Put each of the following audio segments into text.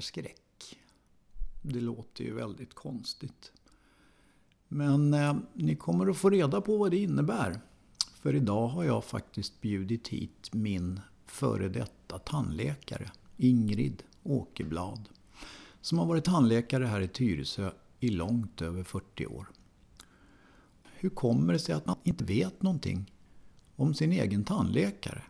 skräck. Det låter ju väldigt konstigt. Men eh, ni kommer att få reda på vad det innebär. För idag har jag faktiskt bjudit hit min före detta tandläkare, Ingrid Åkerblad. Som har varit tandläkare här i Tyresö i långt över 40 år. Hur kommer det sig att man inte vet någonting om sin egen tandläkare?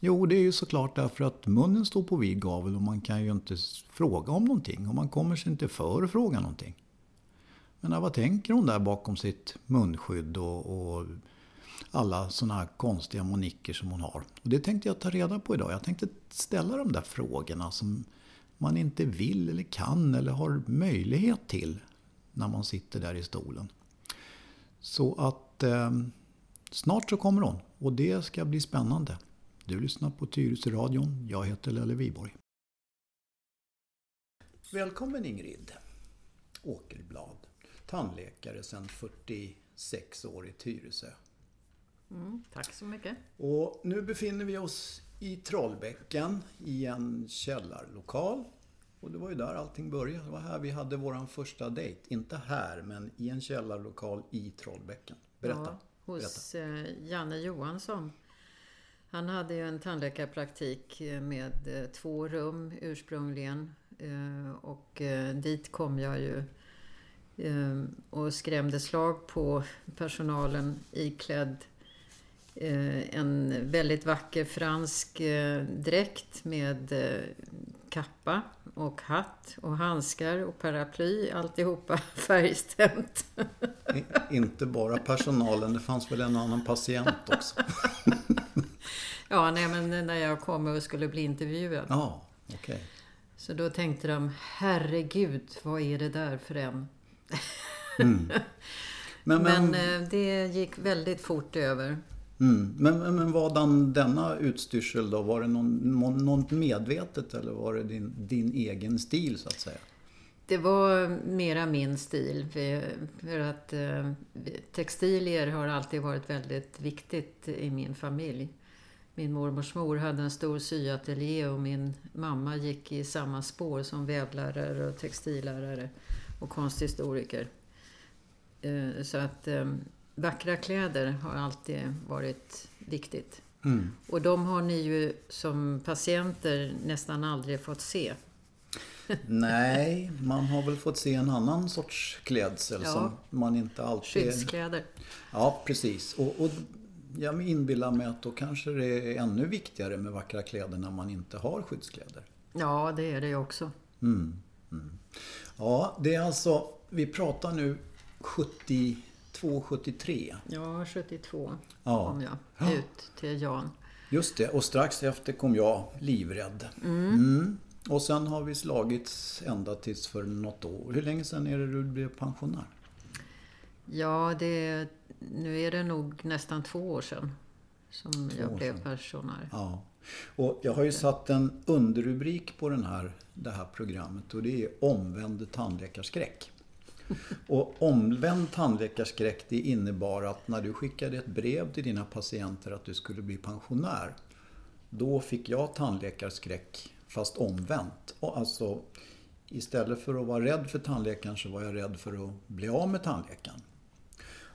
Jo, det är ju såklart därför att munnen står på vid gavel och man kan ju inte fråga om någonting och man kommer sig inte för att fråga någonting. Men vad tänker hon där bakom sitt munskydd och, och alla sådana här konstiga moniker som hon har? Och det tänkte jag ta reda på idag. Jag tänkte ställa de där frågorna som man inte vill eller kan eller har möjlighet till när man sitter där i stolen. Så att eh, snart så kommer hon och det ska bli spännande. Du lyssnar på Tyresö-radion. Jag heter Lelle Viborg. Välkommen Ingrid Åkerblad. Tandläkare sedan 46 år i Tyresö. Mm, tack så mycket. Och nu befinner vi oss i Trollbäcken i en källarlokal. Och det var ju där allting började. Det var här vi hade vår första dejt. Inte här, men i en källarlokal i Trollbäcken. Berätta. Ja, hos Berätta. Eh, Janne Johansson. Han hade ju en tandläkarpraktik eh, med eh, två rum ursprungligen. Eh, och dit kom jag ju och skrämde slag på personalen iklädd en väldigt vacker fransk dräkt med kappa och hatt och handskar och paraply. Alltihopa färgstämt. Inte bara personalen, det fanns väl en annan patient också? ja, nej men när jag kom och skulle bli intervjuad. Ja, okej. Okay. Så då tänkte de, herregud, vad är det där för en? Mm. Men, men, men, eh, det gick väldigt fort över. Mm. Men, men, vadan denna utstyrsel då? Var det någon, något medvetet eller var det din, din egen stil så att säga? Det var mera min stil. För att eh, textilier har alltid varit väldigt viktigt i min familj. Min mormors mor hade en stor syateljé och min mamma gick i samma spår som vävlärare och textillärare och konsthistoriker. Eh, så att eh, vackra kläder har alltid varit viktigt. Mm. Och de har ni ju som patienter nästan aldrig fått se. Nej, man har väl fått se en annan sorts klädsel ja. som man inte alltid... Skyddskläder. Ja, precis. Och, och jag inbillar mig att då kanske det är ännu viktigare med vackra kläder när man inte har skyddskläder. Ja, det är det ju också. Mm. Mm. Ja, det är alltså, vi pratar nu 70 72, Ja, 72 ja. kom jag ut till Jan. Just det, och strax efter kom jag livrädd. Mm. Mm. Och sen har vi slagits ända tills för något år. Hur länge sedan är det du blev pensionär? Ja, det, nu är det nog nästan två år sedan som två jag blev pensionär. Ja. Och jag har ju satt en underrubrik på den här, det här programmet och det är omvänd tandläkarskräck. Och omvänd tandläkarskräck det innebar att när du skickade ett brev till dina patienter att du skulle bli pensionär. Då fick jag tandläkarskräck fast omvänt. Och alltså istället för att vara rädd för tandläkaren så var jag rädd för att bli av med tandläkaren.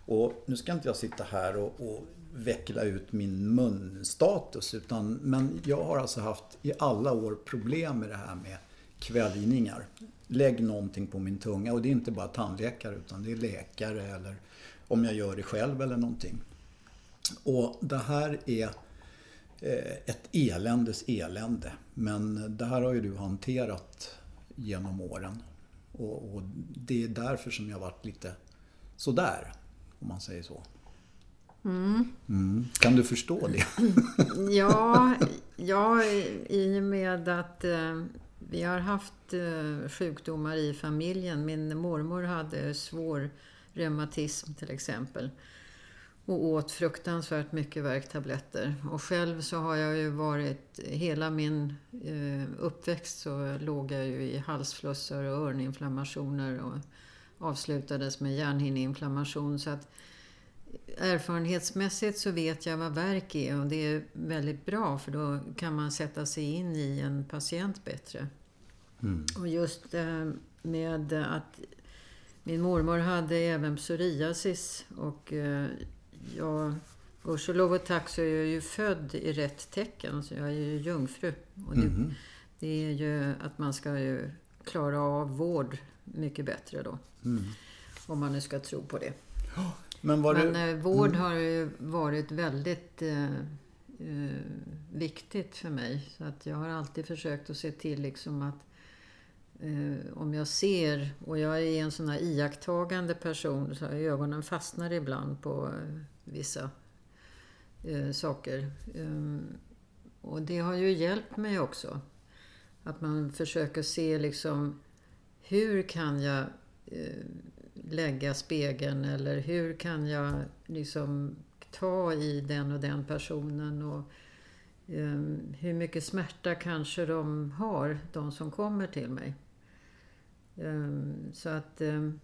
Och nu ska inte jag sitta här och, och veckla ut min munstatus utan men jag har alltså haft i alla år problem med det här med kväljningar lägg någonting på min tunga. Och det är inte bara tandläkare utan det är läkare eller om jag gör det själv eller någonting. Och det här är eh, ett eländes elände. Men det här har ju du hanterat genom åren. Och, och det är därför som jag varit lite sådär, om man säger så. Mm. Mm. Kan du förstå det? ja, ja, i och med att eh, vi har haft eh, sjukdomar i familjen. Min mormor hade svår reumatism till exempel. Och åt fruktansvärt mycket värktabletter. Och själv så har jag ju varit, hela min eh, uppväxt så låg jag ju i halsflussar och öroninflammationer och avslutades med hjärnhinneinflammation. Så att erfarenhetsmässigt så vet jag vad värk är och det är väldigt bra för då kan man sätta sig in i en patient bättre. Mm. Och just eh, med att min mormor hade även psoriasis och eh, jag, gudskelov och tack så är jag ju född i rätt tecken, så jag är ju jungfru. Och det, mm. det är ju att man ska ju klara av vård mycket bättre då. Mm. Om man nu ska tro på det. Men, var Men. Eh, vård mm. har ju varit väldigt eh, eh, viktigt för mig. Så att jag har alltid försökt att se till liksom att eh, om jag ser, och jag är en sån här iakttagande person, så ögonen fastnar ibland på eh, vissa eh, saker. Eh, och det har ju hjälpt mig också. Att man försöker se liksom, hur kan jag eh, lägga spegeln eller hur kan jag liksom ta i den och den personen och um, hur mycket smärta kanske de har, de som kommer till mig. Um, så att um,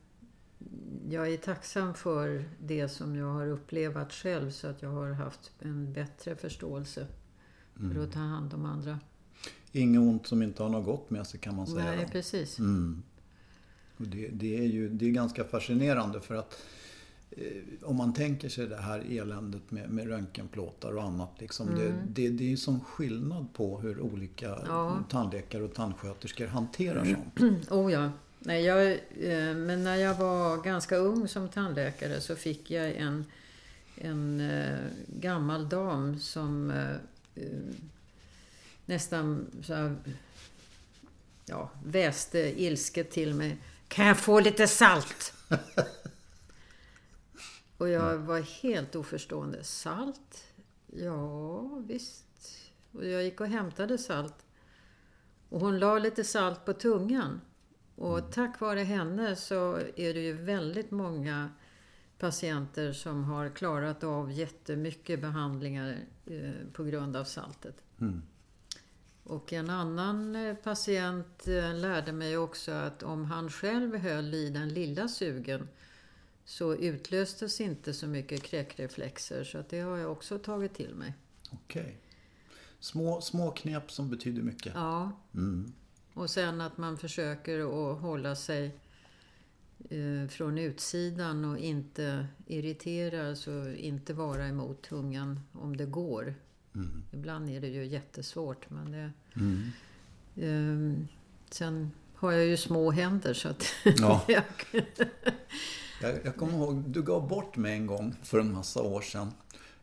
jag är tacksam för det som jag har upplevt själv så att jag har haft en bättre förståelse mm. för att ta hand om andra. Inget ont som inte har något gott med sig kan man säga. Nej, precis. Mm. Och det, det, är ju det är ganska fascinerande för att om man tänker sig det här eländet med, med röntgenplåtar och annat. Liksom, mm. det, det, det är ju sån skillnad på hur olika ja. tandläkare och tandsköterskor hanterar sånt. oh ja. Nej, jag, eh, men när jag var ganska ung som tandläkare så fick jag en, en eh, gammal dam som eh, eh nästan så här, ja, väste ilsket till mig. Kan jag få lite salt? Och jag var helt oförstående. Salt? Ja, visst. Och jag gick och hämtade salt. Och hon la lite salt på tungan. Och mm. tack vare henne så är det ju väldigt många patienter som har klarat av jättemycket behandlingar eh, på grund av saltet. Mm. Och en annan eh, patient eh, lärde mig också att om han själv höll i den lilla sugen så utlöstes inte så mycket kräkreflexer. Så att det har jag också tagit till mig. Okej. Okay. Små, små knep som betyder mycket. Ja. Mm. Och sen att man försöker att hålla sig eh, från utsidan och inte irritera, alltså inte vara emot tungan om det går. Mm. Ibland är det ju jättesvårt men det... Mm. Um, sen har jag ju små händer så att... Ja. jag, jag kommer ihåg, du gav bort mig en gång för en massa år sedan.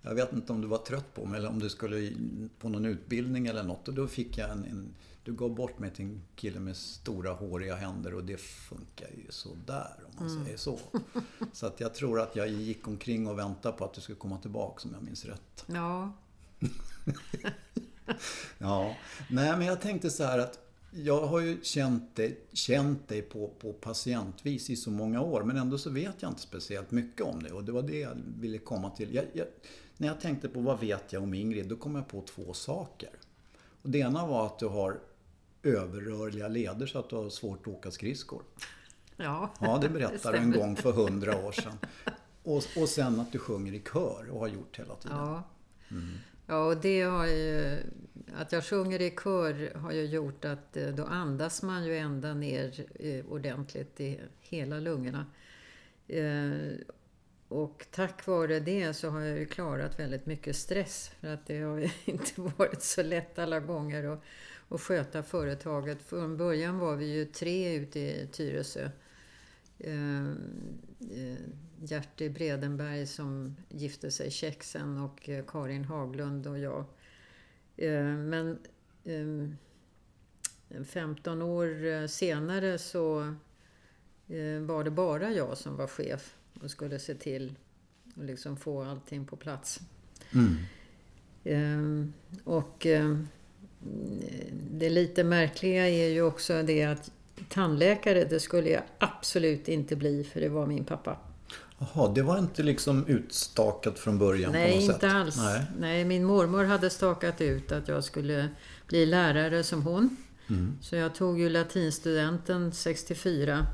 Jag vet inte om du var trött på mig eller om du skulle på någon utbildning eller något. Och då fick jag en, en du gav bort mig till en kille med stora håriga händer och det funkar ju sådär om man mm. säger så. Så att jag tror att jag gick omkring och väntade på att du skulle komma tillbaka om jag minns rätt. Ja, ja, nej men jag tänkte så här att jag har ju känt dig, känt dig på, på patientvis i så många år men ändå så vet jag inte speciellt mycket om det och det var det jag ville komma till. Jag, jag, när jag tänkte på vad vet jag om Ingrid, då kom jag på två saker. Och det ena var att du har överrörliga leder så att du har svårt att åka skridskor. Ja, ja det berättade du en gång för hundra år sedan. Och, och sen att du sjunger i kör och har gjort hela tiden. Ja. Mm. Ja, och det har ju... Att jag sjunger i kör har ju gjort att eh, då andas man ju ända ner eh, ordentligt i hela lungorna. Eh, och tack vare det så har jag ju klarat väldigt mycket stress. För att det har inte varit så lätt alla gånger att, att sköta företaget. Från början var vi ju tre ute i Tyresö. Gerti Bredenberg som gifte sig Tjecksen och Karin Haglund och jag. Eh, men 15 eh, år senare så var det bara jag som var chef och skulle se till att liksom få allting på plats. Mm. Och det lite märkliga är ju också det att tandläkare, det skulle jag absolut inte bli för det var min pappa. Jaha, det var inte liksom utstakat från början Nej, på något inte sätt? alls. Nej. Nej, min mormor hade stakat ut att jag skulle bli lärare som hon. Mm. Så jag tog ju latinstudenten 64.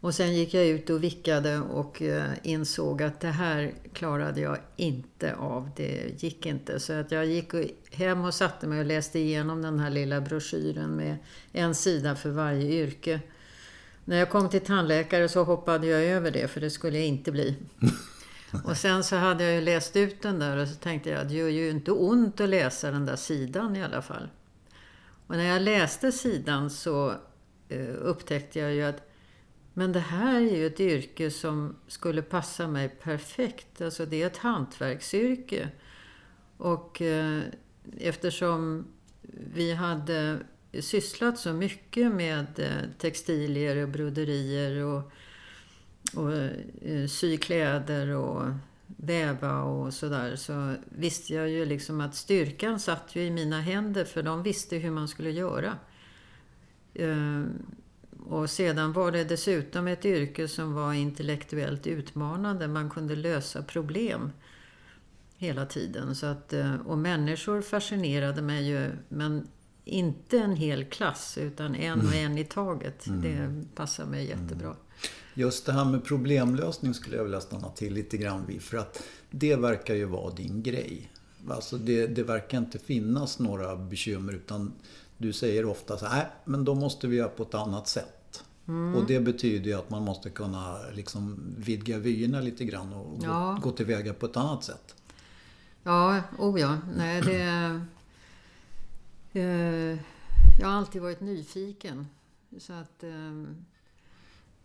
Och sen gick jag ut och vickade och eh, insåg att det här klarade jag inte av. Det gick inte. Så att jag gick hem och satte mig och läste igenom den här lilla broschyren med en sida för varje yrke. När jag kom till tandläkare så hoppade jag över det, för det skulle jag inte bli. Och sen så hade jag ju läst ut den där och så tänkte jag, det gör ju inte ont att läsa den där sidan i alla fall. Och när jag läste sidan så eh, upptäckte jag ju att men det här är ju ett yrke som skulle passa mig perfekt. Alltså det är ett hantverksyrke. Och eh, eftersom vi hade sysslat så mycket med eh, textilier och broderier och, och eh, sy kläder och väva och sådär så visste jag ju liksom att styrkan satt ju i mina händer för de visste hur man skulle göra. Eh, och sedan var det dessutom ett yrke som var intellektuellt utmanande. Man kunde lösa problem hela tiden. Så att, och människor fascinerade mig ju, men inte en hel klass utan en och en i taget. Det passar mig jättebra. Just det här med problemlösning skulle jag vilja stanna till lite grann vid. För att det verkar ju vara din grej. Alltså det, det verkar inte finnas några bekymmer utan du säger ofta så här, men då måste vi göra på ett annat sätt. Och det betyder ju att man måste kunna liksom vidga vyerna lite grann och Ja. gå, gå tillväga på ett annat sätt. Ja, oh ja. Nej, det... Eh, jag har alltid varit nyfiken. Så att... Eh,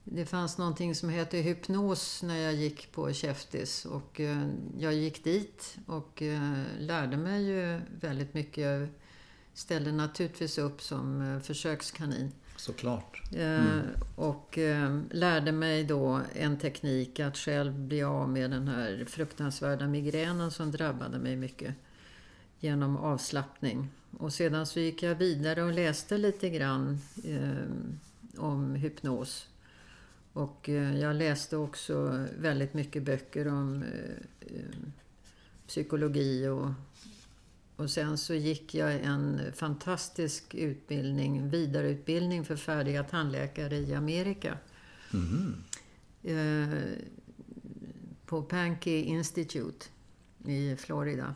det fanns någonting som hette hypnos när jag gick på Käftis. Och eh, jag gick dit och eh, lärde mig ju väldigt mycket. Jag ställde naturligtvis upp som försökskanin. Såklart. Eh, Och eh, lärde mig då en teknik att själv bli av med den här fruktansvärda migränen som drabbade mig mycket. Genom avslappning. Och sedan så gick jag vidare och läste lite grann eh, om hypnos. Och eh, jag läste också väldigt mycket böcker om eh, eh, psykologi och och sen så gick jag en fantastisk utbildning, vidareutbildning för färdiga tandläkare i Amerika. Eh, på Pankey Institute i Florida.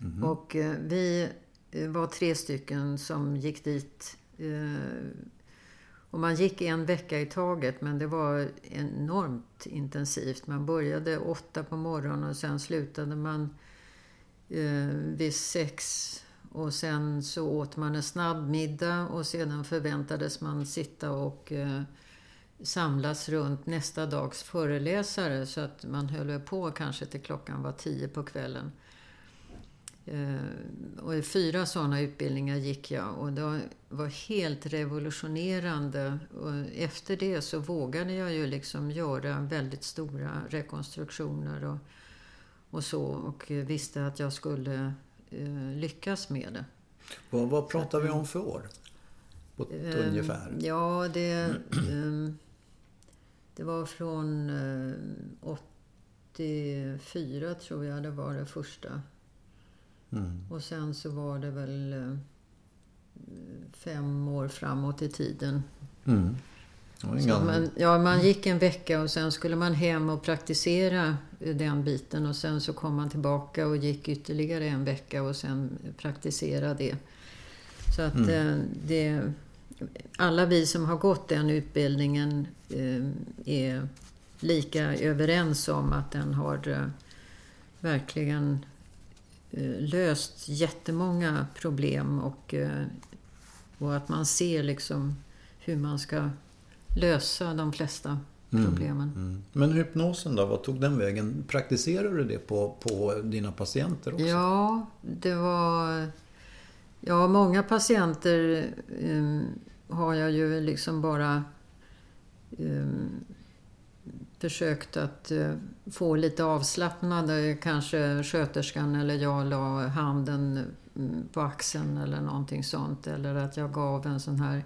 Mhm. Och eh, vi eh, var tre stycken som gick dit. Eh, och man gick en vecka i taget men det var enormt intensivt. Man började åtta på morgonen och sen slutade man eh, vid sex. Och sen så åt man en snabb middag och sedan förväntades man sitta och eh, samlas runt nästa dags föreläsare så att man höll på kanske till klockan var tio på kvällen. Eh, och fyra sådana utbildningar gick jag och det var helt revolutionerande. Och efter det så vågade jag ju liksom göra väldigt stora rekonstruktioner och, och så och visste att jag skulle eh, lyckas med det. Vad, vad pratar vi om för år? På ett Ehm, ungefär. Ja, det, ehm, det var från eh, 84 tror jag det var det första. Mm. Och sen så var det väl eh, fem år framåt i tiden. Mm. Man, ja, man gick en vecka och sen skulle man hem och praktisera eh, den biten och sen så kom man tillbaka och gick ytterligare en vecka och sen praktisera det. Så att Mm. eh, det, alla vi som har gått den utbildningen är lika överens om att den har verkligen löst jättemånga problem och, eh, och att man ser liksom hur man ska lösa de flesta problemen. Mm. Men hypnosen då, vad tog den vägen? Praktiserar du det på, på dina patienter också? Ja, det var... Ja, många patienter um, har jag ju liksom bara um, försökt att eh, få lite avslappnade. Kanske sköterskan eller jag la handen mm, på axeln eller någonting sånt. Eller att jag gav en sån här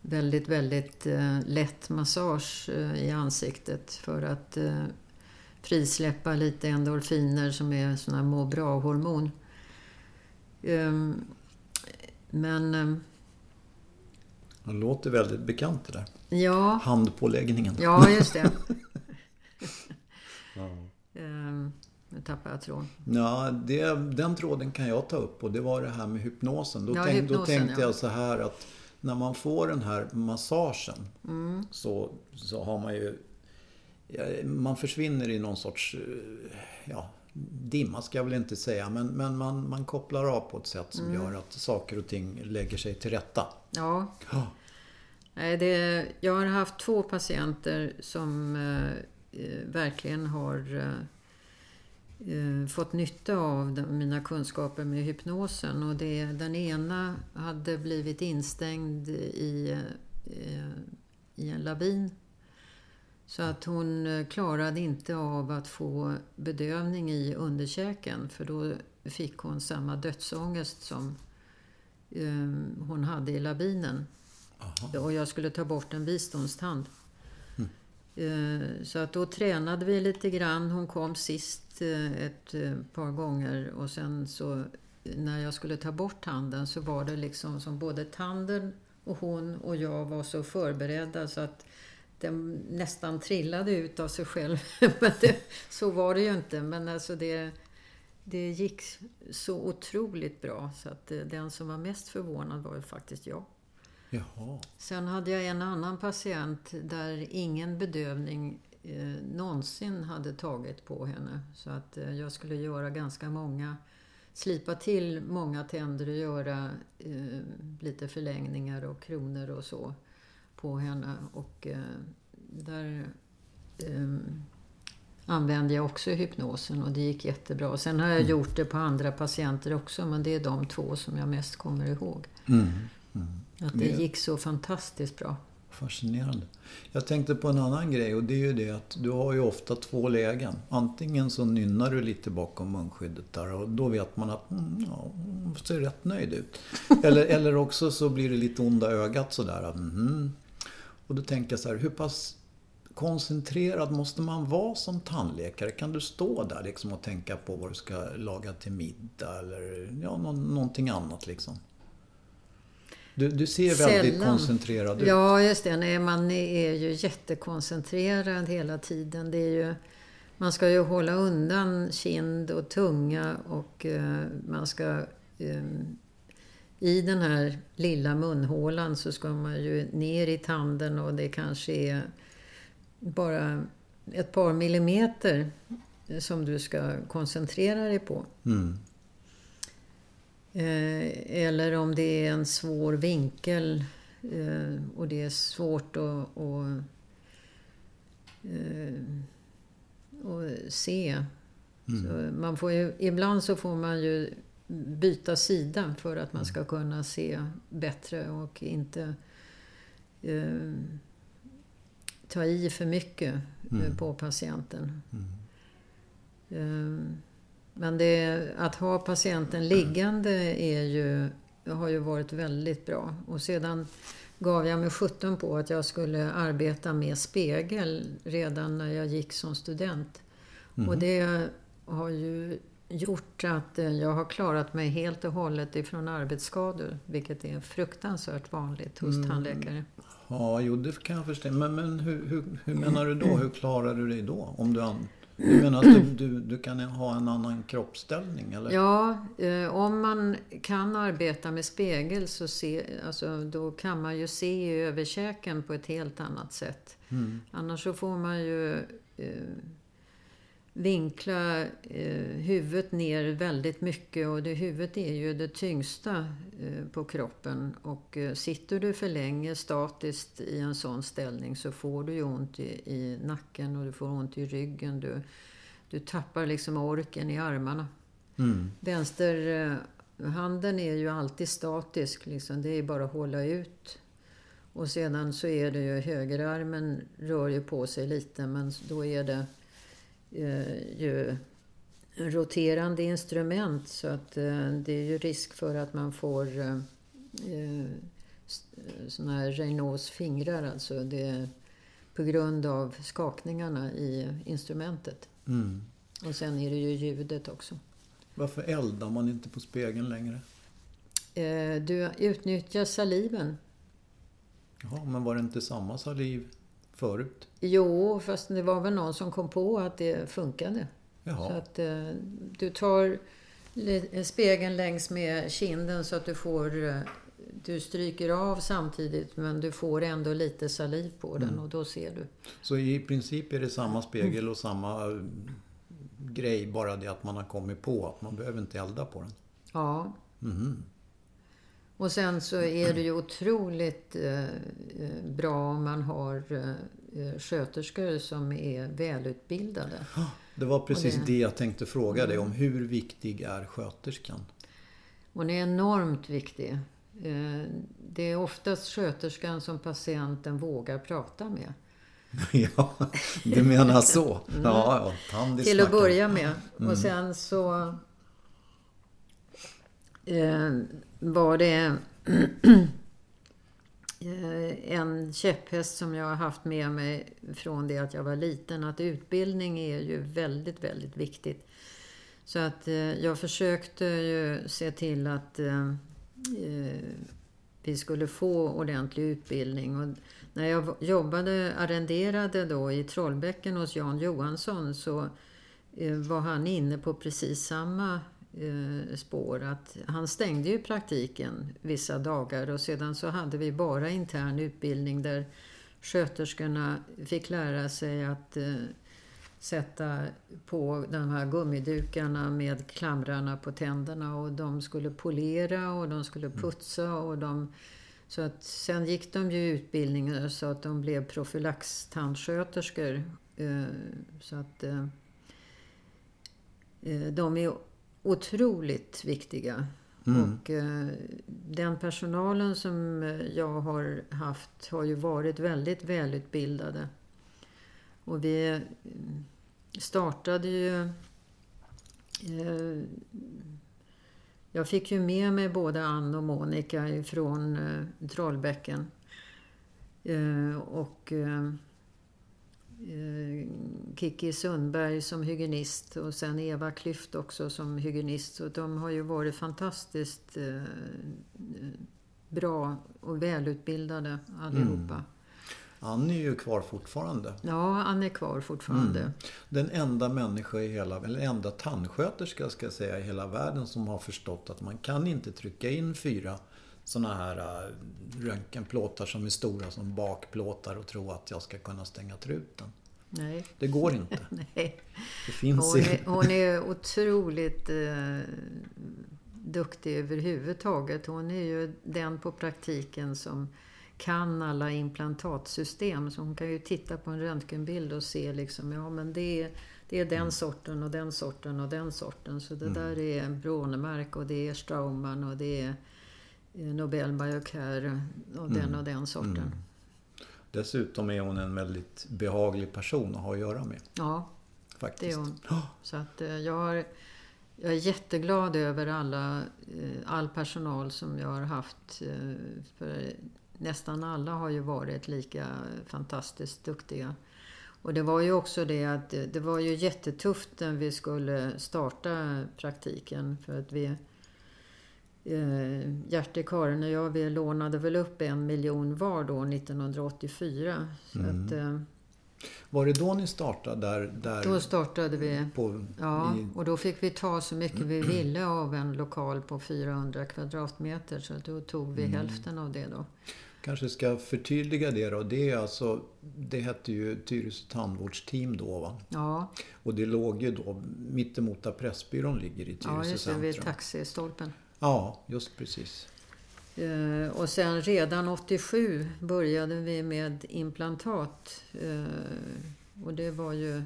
väldigt, väldigt eh, lätt massage eh, i ansiktet för att frisläppa lite endorfiner som är såna här må bra-hormon. Ehm, men... Ehm, det låter väldigt bekant det där. Ja. Handpåläggningen. Ja, just det. ja. Um, nu tappar jag tråden. Ja, det, den tråden kan jag ta upp och det var det här med hypnosen. Då, ja, tänk, hypnosen, då tänkte ja. jag så här att när man får den här massagen mm. så, så har man ju... Man försvinner i någon sorts ja, dimma ska jag väl inte säga, men, men man, man kopplar av på ett sätt som mm. gör att saker och ting lägger sig till rätta. Ja. ja. Det, jag har haft två patienter som eh, eh verkligen har eh, eh, fått nytta av de, mina kunskaper med hypnosen. Och det, den ena hade blivit instängd i, eh, i en lavin så att hon eh, klarade inte av att få bedövning i underkäken för då fick hon samma dödsångest som um, hon hade i labinen. Aha. Och jag skulle ta bort en visdomstand. Mm. Uh, så att då tränade vi lite grann. Hon kom sist uh, ett uh, par gånger och sen så när jag skulle ta bort tanden så var det liksom som både tanden och hon och jag var så förberedda så att den nästan trillade ut av sig själv. men det, så var det ju inte. Men alltså det, det gick så otroligt bra så att eh, den som var mest förvånad var ju faktiskt jag. Jaha. Sen hade jag en annan patient där ingen bedövning eh, någonsin hade tagit på henne. Så att eh, jag skulle göra ganska många, slipa till många tänder och göra eh, lite förlängningar och kronor och så på henne. Och eh, där eh, använde jag också hypnosen och det gick jättebra. Sen har jag mm. gjort det på andra patienter också men det är de två som jag mest kommer ihåg. Mm. Mm. Att det gick så fantastiskt bra. Fascinerande. Jag tänkte på en annan grej och det är ju det att du har ju ofta två lägen. Antingen så nynnar du lite bakom munskyddet där och då vet man att mm, ja, hon ser rätt nöjd ut. Eller, eller också så blir det lite onda ögat sådär. Mm, och då tänker jag så här, hur pass koncentrerad måste man vara som tandläkare? Kan du stå där liksom och tänka på vad du ska laga till middag eller ja, någonting annat liksom? Du, du ser Sällan. väldigt koncentrerad ut. Ja, just det. Nej, man är ju jättekoncentrerad hela tiden. Det är ju, man ska ju hålla undan kind och tunga och uh, man ska um, i den här lilla munhålan så ska man ju ner i tanden och det kanske är bara ett par millimeter som du ska koncentrera dig på. Mm. Eh, eller om det är en svår vinkel eh, och det är svårt att, att, eh, att se. Mm. Så man får ju, ibland så får man ju byta sida för att man ska kunna se bättre och inte eh, ta i för mycket eh, mm. på patienten. Mm. Eh, men det, att ha patienten liggande är ju, har ju varit väldigt bra. Och sedan gav jag mig sjutton på att jag skulle arbeta med spegel redan när jag gick som student. Mm. Och det har ju gjort att eh, jag har klarat mig helt och hållet ifrån arbetsskador. Vilket är fruktansvärt vanligt hos mm. tandläkare. Ja, jo det kan jag förstå. Men, men hur, hur, hur menar du då? Hur klarar du dig då? Om du, du menar att du, du, du, kan ha en annan kroppsställning? Eller? Ja, eh, om man kan arbeta med spegel så se, alltså, då kan man ju se över käken på ett helt annat sätt. Mm. Annars så får man ju eh, vinkla eh, huvudet ner väldigt mycket och det, huvudet är ju det tyngsta eh, på kroppen. Och eh, sitter du för länge statiskt i en sån ställning så får du ju ont i, i nacken och du får ont i ryggen. Du, du tappar liksom orken i armarna. Mm. Vänsterhanden är ju alltid statisk, liksom. det är bara att hålla ut. Och sedan så är det ju högerarmen rör ju på sig lite men då är det eh, ju roterande instrument så att eh, det är ju risk för att man får eh, eh såna här Raynaud's fingrar alltså. Det, på grund av skakningarna i instrumentet. Mm. Och sen är det ju ljudet också. Varför eldar man inte på spegeln längre? Eh, du utnyttjar saliven. Ja, men var det inte samma saliv förut? Jo, fast det var väl någon som kom på att det funkade. Jaha. Så att eh, du tar spegeln längs med kinden så att du får eh, du stryker av samtidigt men du får ändå lite saliv på den Mm. och då ser du. Så i princip är det samma spegel och samma eh, grej, bara det att man har kommit på att man behöver inte elda på den. Ja. Mhm. Och sen så är det ju otroligt eh, eh, bra om man har eh, eh, sköterskor som är välutbildade. Det var precis det- det jag tänkte fråga dig om. Hur viktig är sköterskan? Hon är enormt viktig. Det är oftast sköterskan som patienten vågar prata med. ja, du menar så? Ja, ja. Mm. Till att börja med. Och sen så eh, var det eh, en käpphäst som jag har haft med mig från det att jag var liten. Att utbildning är ju väldigt, väldigt viktigt. Så att eh, jag försökte ju se till att eh, vi skulle få ordentlig utbildning. Och när jag jobbade, arrenderade då i Trollbäcken hos Jan Johansson så var han inne på precis samma spår. Att han stängde ju praktiken vissa dagar och sedan så hade vi bara intern utbildning där sköterskorna fick lära sig att eh, sätta på de här gummidukarna med klamrarna på tänderna och de skulle polera och de skulle putsa och de så att sen gick de ju utbildningar så att de blev profylaxtandsköterskor. Eh, Så att eh, eh, de är otroligt viktiga. Och eh, den personalen som eh, jag har haft har ju varit väldigt välutbildade. Och vi eh, startade ju... Eh, jag fick ju med mig både Ann och Monica ifrån eh, Trollbäcken. Eh, och Kiki Sundberg som hygienist och sen Eva Klyft också som hygienist. Så de har ju varit fantastiskt eh, bra och välutbildade allihopa. Ann är ju kvar fortfarande. Ja, Ann är kvar fortfarande. Mm. Den enda människa i hela, eller enda tandsköterska ska jag säga i hela världen som har förstått att man kan inte trycka in fyra såna här äh, röntgenplåtar som är stora som bakplåtar och tro att jag ska kunna stänga truten. Nej, Det går inte. nej. Det finns Hon är, hon är otroligt eh, duktig överhuvudtaget. Hon är ju den på praktiken som kan alla implantatsystem. Så hon kan ju titta på en röntgenbild och se liksom, ja men det är, det är den sorten och den sorten och den sorten. Så det där är Brånemark och det är Straumann och det är Nobel Biocare och den och den sorten. Dessutom är hon en väldigt behaglig person att ha att göra med. Ja, det Faktiskt. är hon. Så att eh, jag, har, jag är jätteglad över alla, eh, all personal som jag har haft. eh, För nästan alla har ju varit lika fantastiskt duktiga. Och det var ju också det att det det var ju jättetufft när vi skulle starta praktiken. För att vi eh, Hjärte, Karin och jag, vi lånade väl upp en miljon var då 1984. Så att, eh, Var det då ni startade där? där då startade vi på, Ja, i, och då fick vi ta så mycket vi ville av en lokal på 400 kvadratmeter. Så då tog vi Mm. hälften av det då. kanske ska förtydliga det då. Det är alltså, det hette ju Tyresö tandvårdsteam då va? Ja, Och det låg ju då mittemot där Pressbyrån ligger i ja Tyresö just det, vid centrum. taxistolpen. Ja, just precis. Eh, och sen redan 87 började vi med implantat. Eh, och det var ju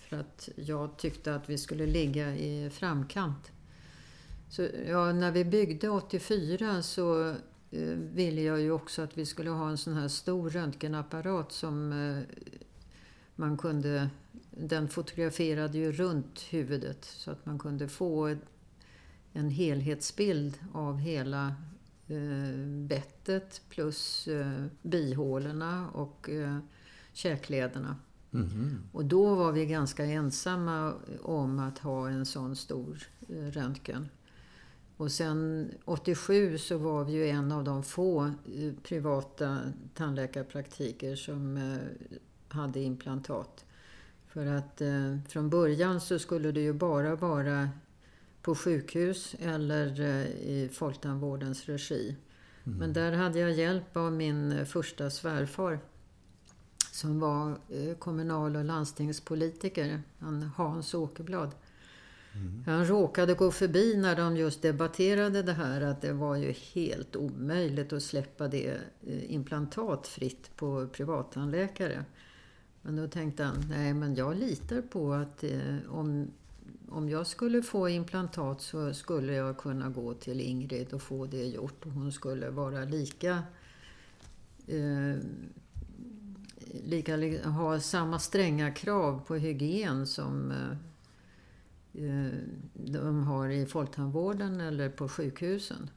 för att jag tyckte att vi skulle ligga i framkant. Så ja, när vi byggde 84 så eh, ville jag ju också att vi skulle ha en sån här stor röntgenapparat som eh, man kunde den fotograferade ju runt huvudet så att man kunde få en helhetsbild av hela eh, bettet plus eh, bihålorna och eh, käklederna. Mhm. Och då var vi ganska ensamma om att ha en sån stor röntgen. Och sen 87 så var vi ju en av de få privata tandläkarpraktiker som hade implantat. För att från början så skulle det ju bara vara på sjukhus eller eh, i folktandvårdens regi. Men där hade jag hjälp av min eh, första svärfar som var eh, kommunal och landstingspolitiker, han Hans Åkerblad. Han råkade gå förbi när de just debatterade det här att det var ju helt omöjligt att släppa det implantat fritt på privattandläkare. Men då tänkte han, nej men jag litar på att eh, om, om jag skulle få implantat så skulle jag kunna gå till Ingrid och få det gjort. Och hon skulle vara lika eh, lika, li- ha samma stränga krav på hygien som eh, eh, de har i folktandvården eller på sjukhusen.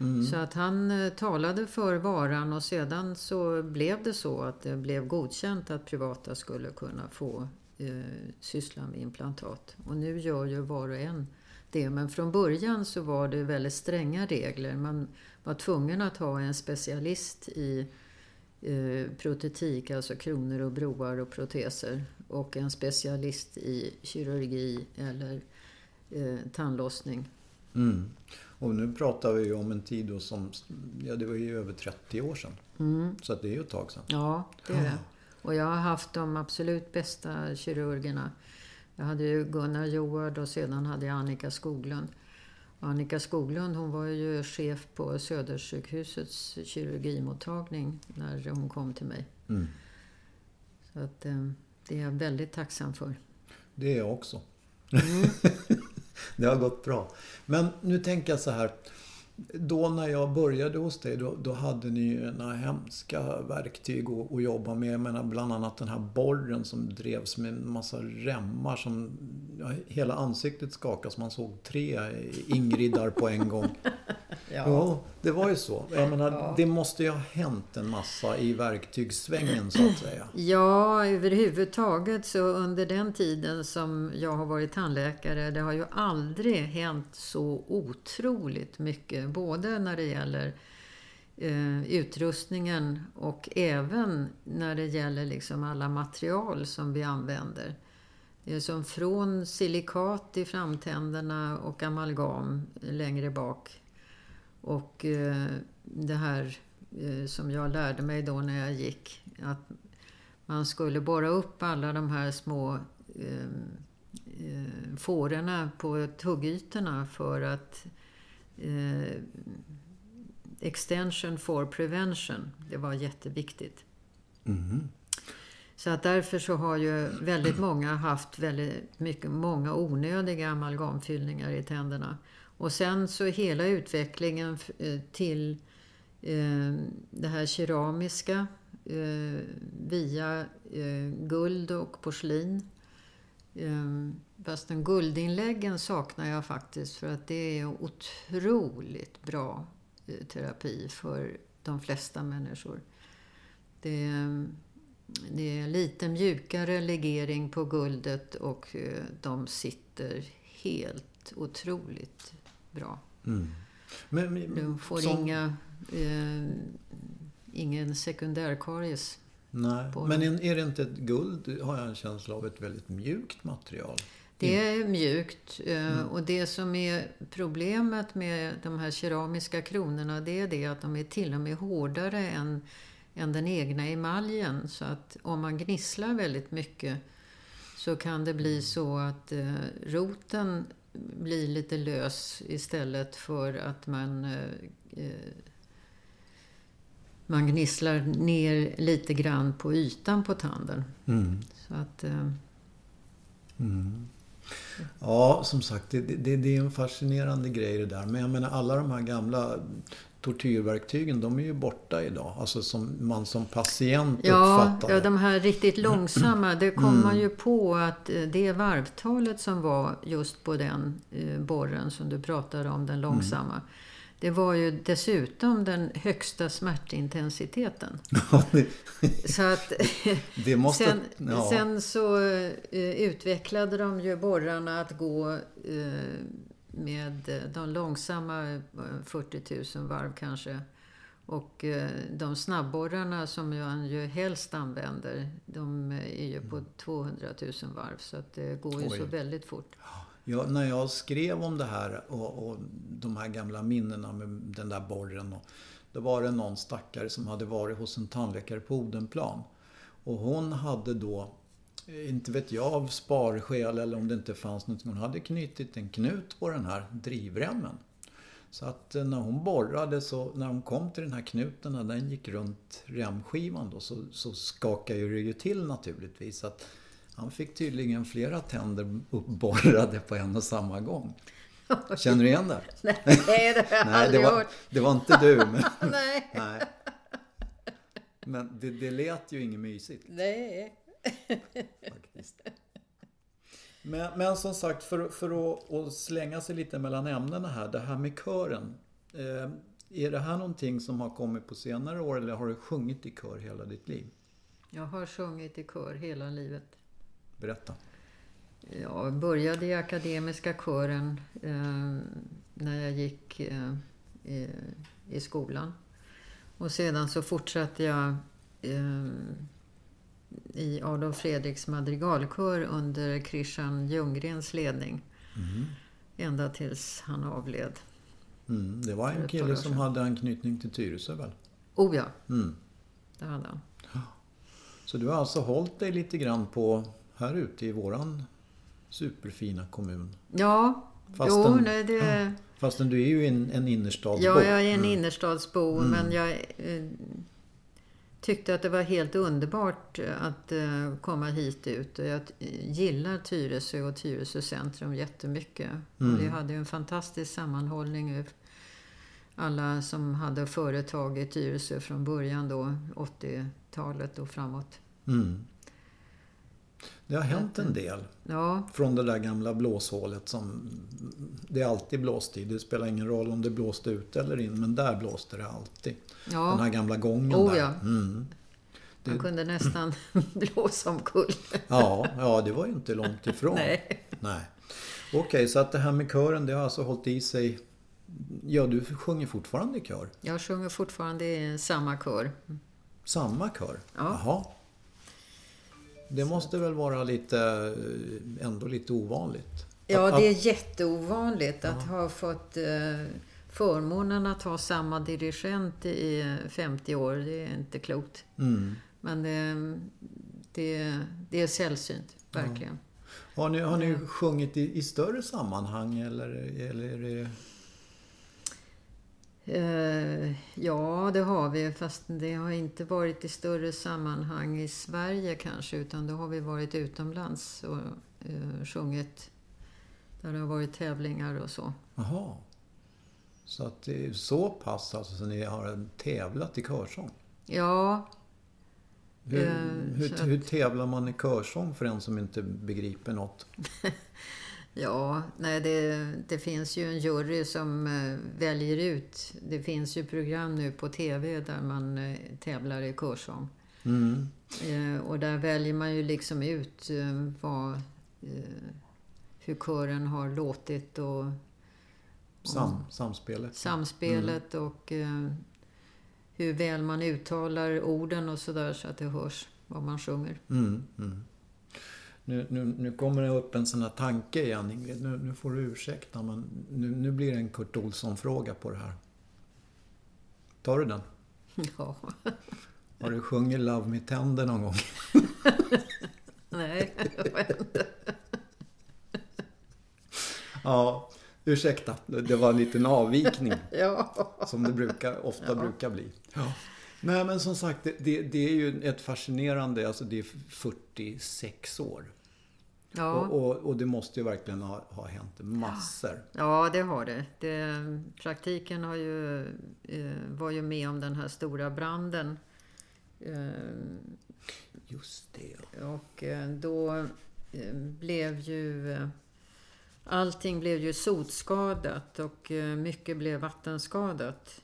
Mm. Så att han eh, talade för varan och sedan så blev det så att det blev godkänt att privata skulle kunna få eh, syssla med implantat. Och nu gör ju var och en det. Men från början så var det väldigt stränga regler. Man var tvungen att ha en specialist i eh, protetik, alltså kronor och broar och proteser. Och en specialist i kirurgi eller eh, tandlossning. Mm. Och nu pratar vi ju om en tid då som, ja det var ju över 30 år sedan. Mm. Så det är ju ett tag sedan. Ja, det är det. Och jag har haft de absolut bästa kirurgerna. Jag hade ju Gunnar Joard och sedan hade jag Annika Skoglund. Annika Skoglund hon var ju chef på Södersjukhusets kirurgimottagning när hon kom till mig. Mm. Så att, eh, det är jag väldigt tacksam för. Det är jag också. Mm. det har gått bra. Men nu tänker jag så här. Då när jag började hos dig, då, då hade ni ju några hemska verktyg att, att jobba med. Jag menar bland annat den här borren som drevs med en massa remmar som... Ja, hela ansiktet skakas. Man såg tre Ingridar på en gång. Ja, det var ju så. Jag menar, Ja. det måste ju ha hänt en massa i verktygssvängen så att säga. Ja, överhuvudtaget så under den tiden som jag har varit tandläkare, det har ju aldrig hänt så otroligt mycket. Både när det gäller eh, utrustningen och även när det gäller liksom alla material som vi använder. Det är som från silikat i framtänderna och amalgam längre bak. Och eh, det här eh, som jag lärde mig då när jag gick. Att man skulle borra upp alla de här små eh, eh, fårorna på tuggytorna för att eh, extension for prevention, det var jätteviktigt. Mhm. Så att därför så har ju väldigt många haft väldigt mycket, många onödiga amalgamfyllningar i tänderna. Och sen så hela utvecklingen eh, till eh, det här keramiska eh, via guld och porslin. Fast fastän guldinläggen saknar jag faktiskt för att det är otroligt bra terapi för de flesta människor. Det, är- det är lite mjukare legering på guldet och de sitter helt otroligt bra. Mm. Men, men, Du får som- inga, eh, ingen sekundärkaries. Nej, men är det inte ett guld, har jag en känsla av, ett väldigt mjukt material? Det är mjukt eh, och det som är problemet med de här keramiska kronorna det är det att de är till och med hårdare än, än den egna emaljen. Så att om man gnisslar väldigt mycket så kan det bli så att eh, roten blir lite lös istället för att man eh, eh, man gnisslar ner lite grann på ytan på tanden. Mm. Så att, eh, Mm. Ja, som sagt, det, det, det är en fascinerande grej det där. Men jag menar alla de här gamla tortyrverktygen, de är ju borta idag. Alltså som man som patient Ja, uppfattar ja, de här riktigt långsamma, det kom Mm. man ju på att eh, det varvtalet som var just på den eh, borren som du pratade om, den långsamma. Mm. Det var ju dessutom den högsta smärtintensiteten. Så att måste... sen, ja. sen så eh, utvecklade de ju borrarna att gå med eh, de långsamma eh, 40 000 varv kanske. Och eh, de snabbborrarna som man ju helst använder, de är ju på 200 000 varv. Så att det går ju Mm. Oj. så väldigt fort. Ja, när jag skrev om det här och, och de här gamla minnena med den där borren. Och, då var det någon stackare som hade varit hos en tandläkare på Odenplan. Och hon hade då, eh, inte vet jag av sparskäl eller om det inte fanns någonting. Hon hade knutit en knut på den här drivremmen. Så att eh, när hon borrade så, när hon kom till den här knuten, när den gick runt remskivan då, så, så skakade det ju till naturligtvis. Så att han fick tydligen flera tänder uppborrade på en och samma gång. Känner du igen det? Nej, det har jag Nej, det aldrig var, hört. det var inte du. Men, Nej. nej. men det, det lät ju inget mysigt Nej. Faktiskt. Men, men som sagt, för, för att, att slänga sig lite mellan ämnena här. Det här med kören. Eh, är det här någonting som har kommit på senare år eller har du sjungit i kör hela ditt liv? Jag har sjungit i kör hela livet. Berätta. Jag började i Akademiska kören eh, när jag gick eh, i, i skolan. Och sedan så fortsatte jag eh, i Adolf Fredriks madrigalkör under Christian Ljunggrens ledning. Ända tills han avled. Mm, det var en kille som hade anknytning till Tyresö väl? Oh ja, Mm. det hade han. Så du har alltså hållit dig lite grann på här ute i våran superfina kommun. Ja, Fast jo, nej, det... Fastän du är ju en, en innerstadsbo. Ja, jag är en Mm. innerstadsbo, men jag eh, tyckte att det var helt underbart att eh, komma hit ut. Och jag eh, gillar Tyresö och Tyresö centrum jättemycket. Mm. Och vi hade en fantastisk sammanhållning. Alla som hade företag i Tyresö från början då, 80-talet och framåt. Mm. Det har hänt en del. Ja, Från det där gamla blåshålet som... Det är alltid blåstid. Det spelar ingen roll om det blåste ut eller in. Men där blåste det alltid. Den här ja gamla gången Oh, där. ja. Mm. man kunde nästan blåsa omkull. Ja, ja, det var ju inte långt ifrån. Nej. Nej. Okej, så att det här med kören, det har alltså hållit i sig... Ja, du sjunger fortfarande i kör? Jag sjunger fortfarande i samma kör. Samma kör? Ja. Jaha. Det måste väl vara lite, eh, ändå lite ovanligt? Ja, det är jätteovanligt att ha fått eh, förmånen att ha samma dirigent i 50 år. Det är inte klokt. Mm. Men det, det, det är sällsynt, verkligen. Har ni, har ni sjungit i, i större sammanhang eller, eller är det... Eh, ja, det har vi. Fast det har inte varit i större sammanhang i Sverige kanske. Utan då har vi varit utomlands och eh, sjungit. Där det har varit tävlingar och så. Jaha. Så att det är så pass alltså så ni har tävlat i körsång? Ja, Hur, Eh, hur, så att- hur tävlar man i körsång för en som inte begriper något? Ja, nej, det, det finns ju en jury som eh, väljer ut. Det finns ju program nu på TV där man eh, tävlar i körsång. Mm. Eh, och där väljer man ju liksom ut eh, vad, eh, hur kören har låtit och Sam, samspelet? samspelet och eh, hur väl man uttalar orden och sådär så att det hörs vad man sjunger. Mm, mm. Nu, nu, nu kommer det upp en sån här tanke igen Ingrid. Nu, nu får du ursäkta men nu, nu blir det en Kurt Olsson-fråga på det här. Tar du den? Ja, Har du sjungit Love Me Tender någon gång? nej, jag vet inte. Ja, ursäkta. Det var en liten avvikning. Ja. Som det brukar, ofta Ja. brukar bli. Nej men som sagt, det, det, det är ju ett fascinerande, alltså det är 46 år. Ja. Och, och, och det måste ju verkligen ha, ha hänt massor. Ja, det har det. det praktiken har ju, eh, var ju med om den här stora branden. Eh, Just det. och eh, då blev ju... Allting blev ju sotskadat och mycket blev vattenskadat.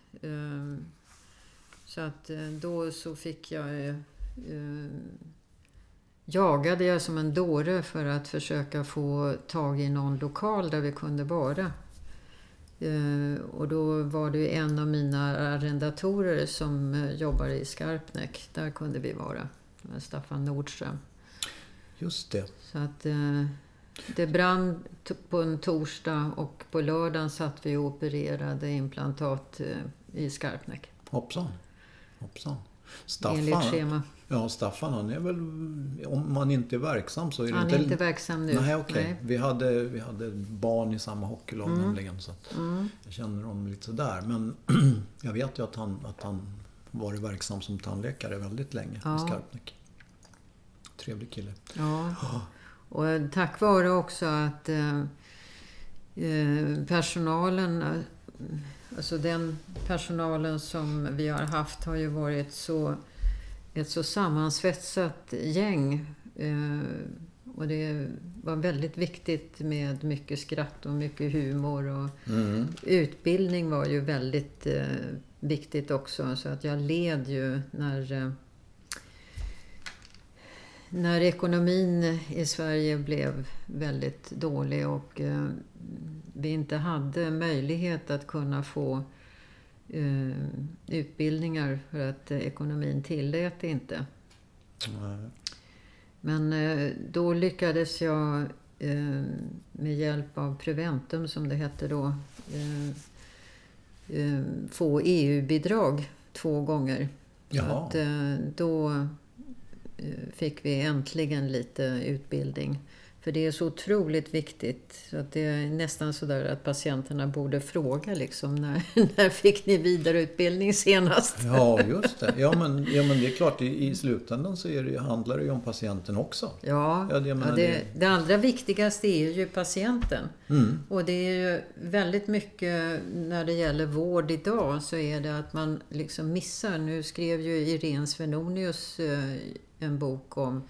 Så att då så fick jag... Jagade jag som en dåre för att försöka få tag i någon lokal där vi kunde vara. Eh, Och då var det en av mina arrendatorer som eh, jobbar i Skarpnäck. Där kunde vi vara. Staffan Nordström. Just det. Så att eh, det brann på en torsdag och på lördagen satt vi och opererade implantat i Skarpnäck. Hoppsan. Hoppsan. Enligt Staffan, schema. Ja, Staffan han är väl, om man inte är verksam så är det Han inte... är inte verksam nu. Nej, okej. Nej. Vi, hade, vi hade barn i samma hockeylag Mm. nämligen. Så Mm. jag känner honom lite sådär. Men jag vet ju att han, att han varit verksam som tandläkare väldigt länge Ja. i Skarpnäck. Trevlig kille. Ja. Och eh, tack vare också att eh, eh, personalen, eh, alltså den personalen som vi har haft har ju varit så, ett så sammansvetsat gäng. Eh, och det var väldigt viktigt med mycket skratt och mycket humor. Och Mm. utbildning var ju väldigt eh, viktigt också. Så att jag led ju när eh, när ekonomin i Sverige blev väldigt dålig och vi inte hade möjlighet att kunna få eh, utbildningar för att eh, ekonomin tillät det inte. Nej. Men eh, då lyckades jag eh, med hjälp av Preventum, som det hette då, eh, få EU-bidrag två gånger. Så Jaha. att, eh, då fick vi äntligen lite utbildning. För det är så otroligt viktigt. Så att det är nästan sådär att patienterna borde fråga liksom när, när fick ni vidareutbildning senast? Ja, just det. Ja men, ja, men det är klart, i, i slutändan så är det, handlar det ju om patienten också. Ja, Ja, det- ja, det, det- det allra viktigaste är ju patienten. Mm. Och det är ju väldigt mycket när det gäller vård idag så är det att man liksom missar. Nu skrev ju Irene Svenonius eh, en bok om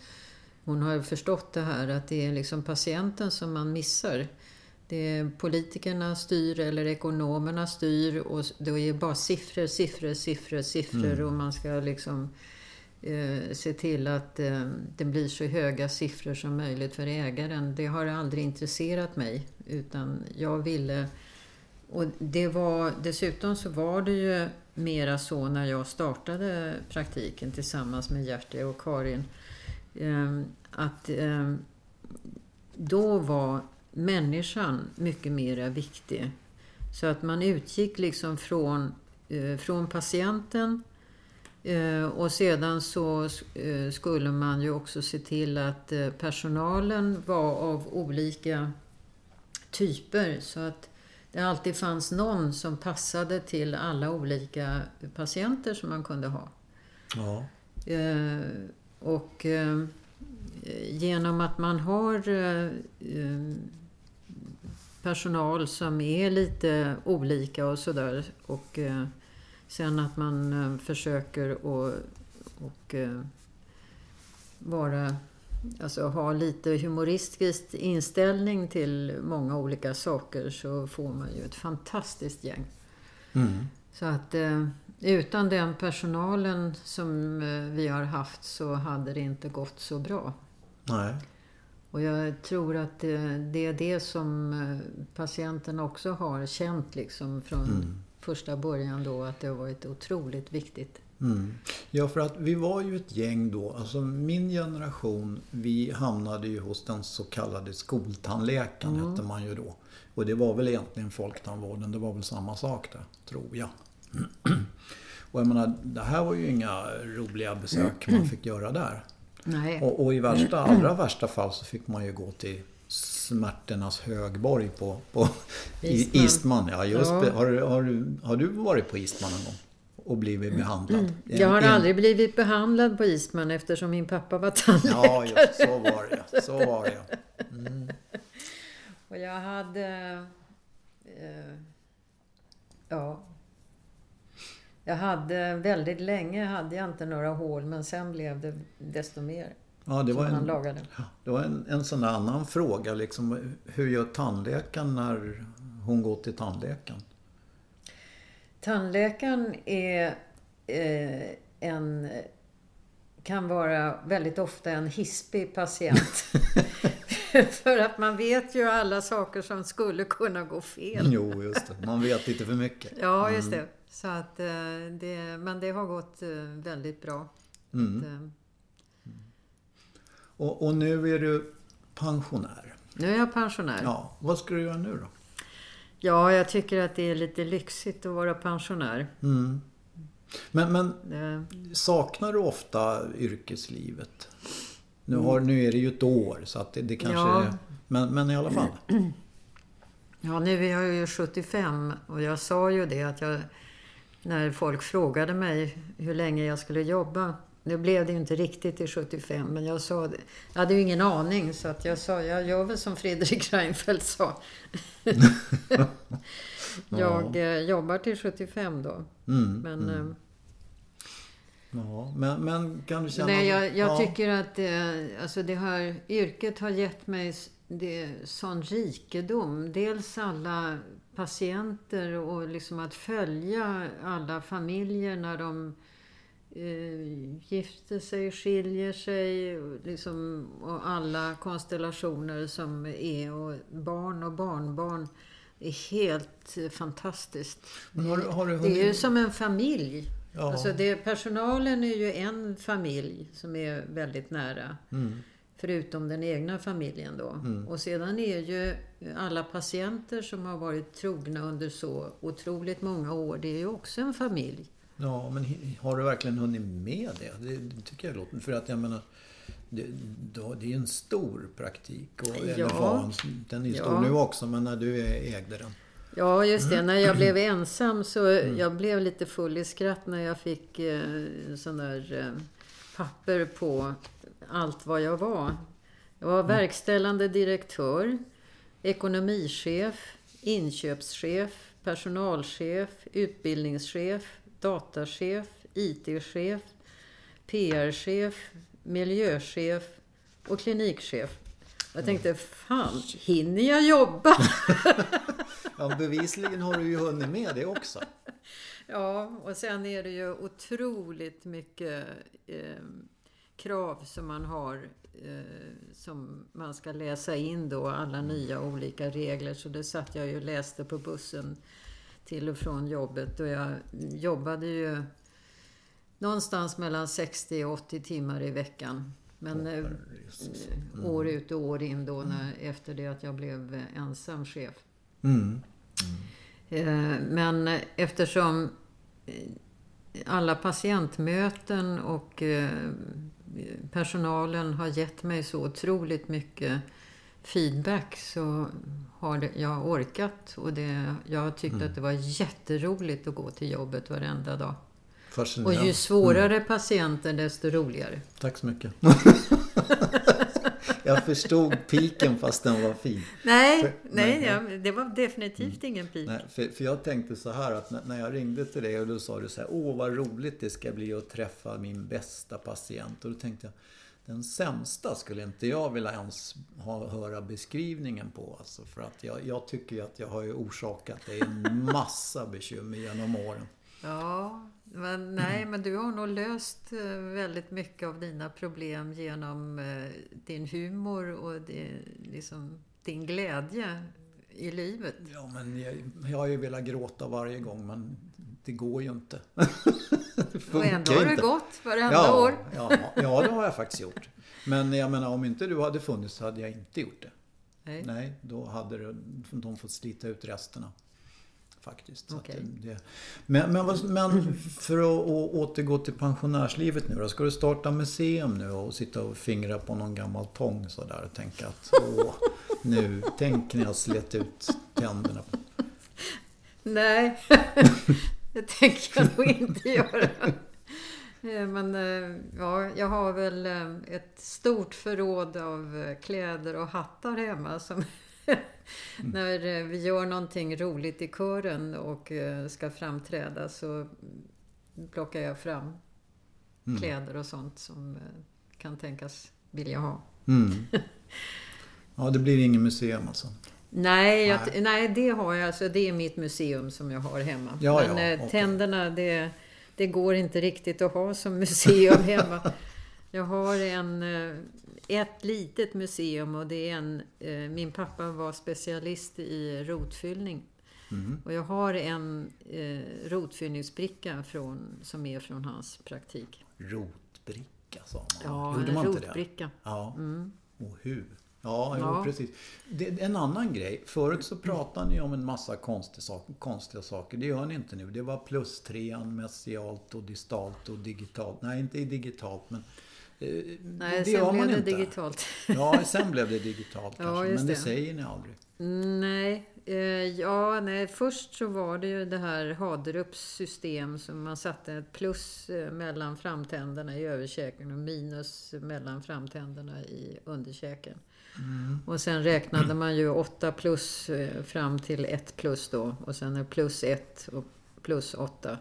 hon har förstått det här att det är liksom patienten som man missar. Det är politikerna styr eller ekonomerna styr och det är bara siffror, siffror, siffror, siffror och man ska liksom eh, se till att eh, det blir så höga siffror som möjligt för ägaren. Det har aldrig intresserat mig utan jag ville och det var, dessutom så var det ju mera så när jag startade praktiken tillsammans med Gertie och Karin. Eh, att eh, då var människan mycket mera viktig. Så att man utgick liksom från, eh, från patienten eh, och sedan så eh, skulle man ju också se till att personalen var av olika typer. Så att det alltid fanns någon som passade till alla olika patienter som man kunde ha. Ja. Och eh, genom att man har eh, eh, personal som är lite olika och sådär och eh, sen att man eh, försöker och, och eh, vara Alltså ha lite humoristisk inställning till många olika saker så får man ju ett fantastiskt gäng. Mm. Så att utan den personalen som eh, vi har haft så hade det inte gått så bra. Nej. Och jag tror att det är det som eh, patienten också har känt liksom från Mm. första början då att det har varit otroligt viktigt. Mm. Ja, för att vi var ju ett gäng då. Alltså min generation, vi hamnade ju hos den så kallade skoltandläkaren, Mm. hette man ju då. Och det var väl egentligen folktandvården, det var väl samma sak där, tror jag. Och jag menar, det här var ju inga roliga besök man fick göra där. Nej. Och, och i värsta, allra värsta fall så fick man ju gå till smärtornas högborg på, på Eastman. Eastman. Ja, just Ja. Har, du- har, du, har du varit på Eastman någon gång? och blivit behandlad. En- Jag har en- aldrig blivit behandlad på Eastman eftersom min pappa var tandläkare. Ja, just, så var det. Så var det. Och jag hade... Eh, ja. Jag hade väldigt länge hade jag inte några hål men sen blev det desto mer. Ja, det var en, det var en, en sån där annan fråga. Liksom, hur gör tandläkaren när hon går till tandläkaren? Tandläkaren är eh, en kan vara väldigt ofta en hispig patient. För att man vet ju alla saker som skulle kunna gå fel. Jo, just det. Man vet lite för mycket. Ja, just det. Så att, eh, det. Men det har gått eh, väldigt bra. Mm. Att, eh, Och, och nu är du pensionär. Nu är jag pensionär. Ja. Ja, vad ska du göra nu då? jag tycker att det är lite lyxigt att vara pensionär. Mm. Men, men saknar du ofta yrkeslivet? Nu, har, nu är det ju ett år så att det, det kanske... Ja. är- Men, men i alla fall. Ja, nu är jag ju 75 och jag sa ju det att jag... När folk frågade mig hur länge jag skulle jobba. Nu blev det ju inte riktigt till 75, men jag sa det. Jag hade ju ingen aning, så att jag sa, jag gör väl som Fredrik Reinfeldt sa. jag eh, jobbar till 75 då. Mm. Men, eh, Ja, men, men kan du känna... nej, jag, jag ja. tycker att eh, alltså det här yrket har gett mig det, sån rikedom. Dels alla patienter och liksom att följa alla familjer när de eh, gifter sig, skiljer sig och liksom, och alla konstellationer som är och barn och barnbarn. Är helt fantastiskt. Har, har du Det är ju hunnit... som en familj. Ja. Alltså det, personalen är ju en familj som är väldigt nära. Mm. Förutom den egna familjen då. Och sedan är ju alla patienter som har varit trogna under så otroligt många år, det är ju också en familj. Ja, men har du verkligen hunnit med det? Det, det tycker jag låter... För att jag menar... Det, det är en stor praktik. Och, eller Ja. fan, den är ju stor Ja. nu också, men när du ägde den. Ja, just det. När jag blev ensam så jag blev lite full i skratt när jag fick eh, sån där eh, papper på allt vad jag var. Jag var verkställande direktör, ekonomichef, inköpschef, personalchef, utbildningschef, datachef, IT-chef, PR-chef, miljöchef och klinikchef. Jag tänkte, fan, hinner jag jobba? Ja, bevisligen har du ju hunnit med det också. Ja, och sen är det ju otroligt mycket eh, krav som man har eh, som man ska läsa in då, alla nya olika regler. Så det satt jag ju och läste på bussen till och från jobbet och jag jobbade ju någonstans mellan 60 och 80 timmar i veckan. Men eh, år ut och år in då när, efter det att jag blev eh, ensam chef. Mm. Eh, Men eftersom eh, alla patientmöten och eh, personalen har gett mig så otroligt mycket feedback så har det, jag orkat och det, jag tyckte att det var jätteroligt att gå till jobbet varenda dag. Och ju svårare patienter desto roligare. Tack så mycket. jag förstod piken fast den var fin. Nej, För- nej, nej. ja, det var definitivt ingen pik. Nej, för, för jag tänkte så här att när, när jag ringde till dig och då sa du så här Åh vad roligt det ska bli att träffa min bästa patient. Och då tänkte jag Den sämsta skulle inte jag vilja ens ha, höra beskrivningen på. Alltså för att jag, jag tycker att jag har orsakat dig en massa bekymmer genom åren. Ja, men nej, men du har nog löst eh, väldigt mycket av dina problem genom eh, din humor och det, liksom, din glädje i livet. Ja men jag, jag har ju velat gråta varje gång men det går ju inte. Och ändå har det gått varenda ja, år. Ja, ja, det har jag faktiskt gjort. Men jag menar, om inte du hade funnits så hade jag inte gjort det. Nej. Nej, då hade de fått slita ut resterna. Faktiskt. Okej. det, det. Men, men, men för att återgå till pensionärslivet nu då. Ska du starta museum nu och sitta och fingra på någon gammal tång sådär och tänka att åh, nu, tänk när jag slet ut tänderna. Nej. det tänker jag nog inte göra. Eh, men eh, ja, jag har väl eh, ett stort förråd av kläder och hattar hemma som när vi gör någonting roligt i kören och ska framträda så plockar jag fram mm. kläder och sånt som kan tänkas vilja ha. Mm. Ja, det blir inget museum alltså? Nej, jag, nej. nej. det har jag. Alltså, det är mitt museum som jag har hemma. Ja, Men ja, okay. tänderna, det det går inte riktigt att ha som museum hemma. Jag har en, eh, ett litet museum och det är en... Eh, min pappa var specialist i rotfyllning. Mm. Och jag har en eh, rotfyllningsbricka från, som är från hans praktik. Rotbricka sa man? Ja, Gjorde man rotbricka. Ja. Mm. Och hur? Ja, ja. Jo, precis. Det, en annan grej. Förut så pratade ni om en massa konstiga saker, konstiga saker. Det gör ni inte nu. Det var plus trean, messialt och distalt och digitalt. Nej, inte digitalt men... Eh, Nej, det sen blev det inte. digitalt. Ja, sen blev det digitalt kanske. Ja, men det, det säger ni aldrig. Nej, eh, ja, nej, först så var det ju det här Haderups system som man satte ett plus eh, mellan framtänderna i överkäken och minus mellan framtänderna i underkäken. Mm. Och sen räknade man ju 8 plus fram till 1 plus då. Och sen är plus 1 och plus 8.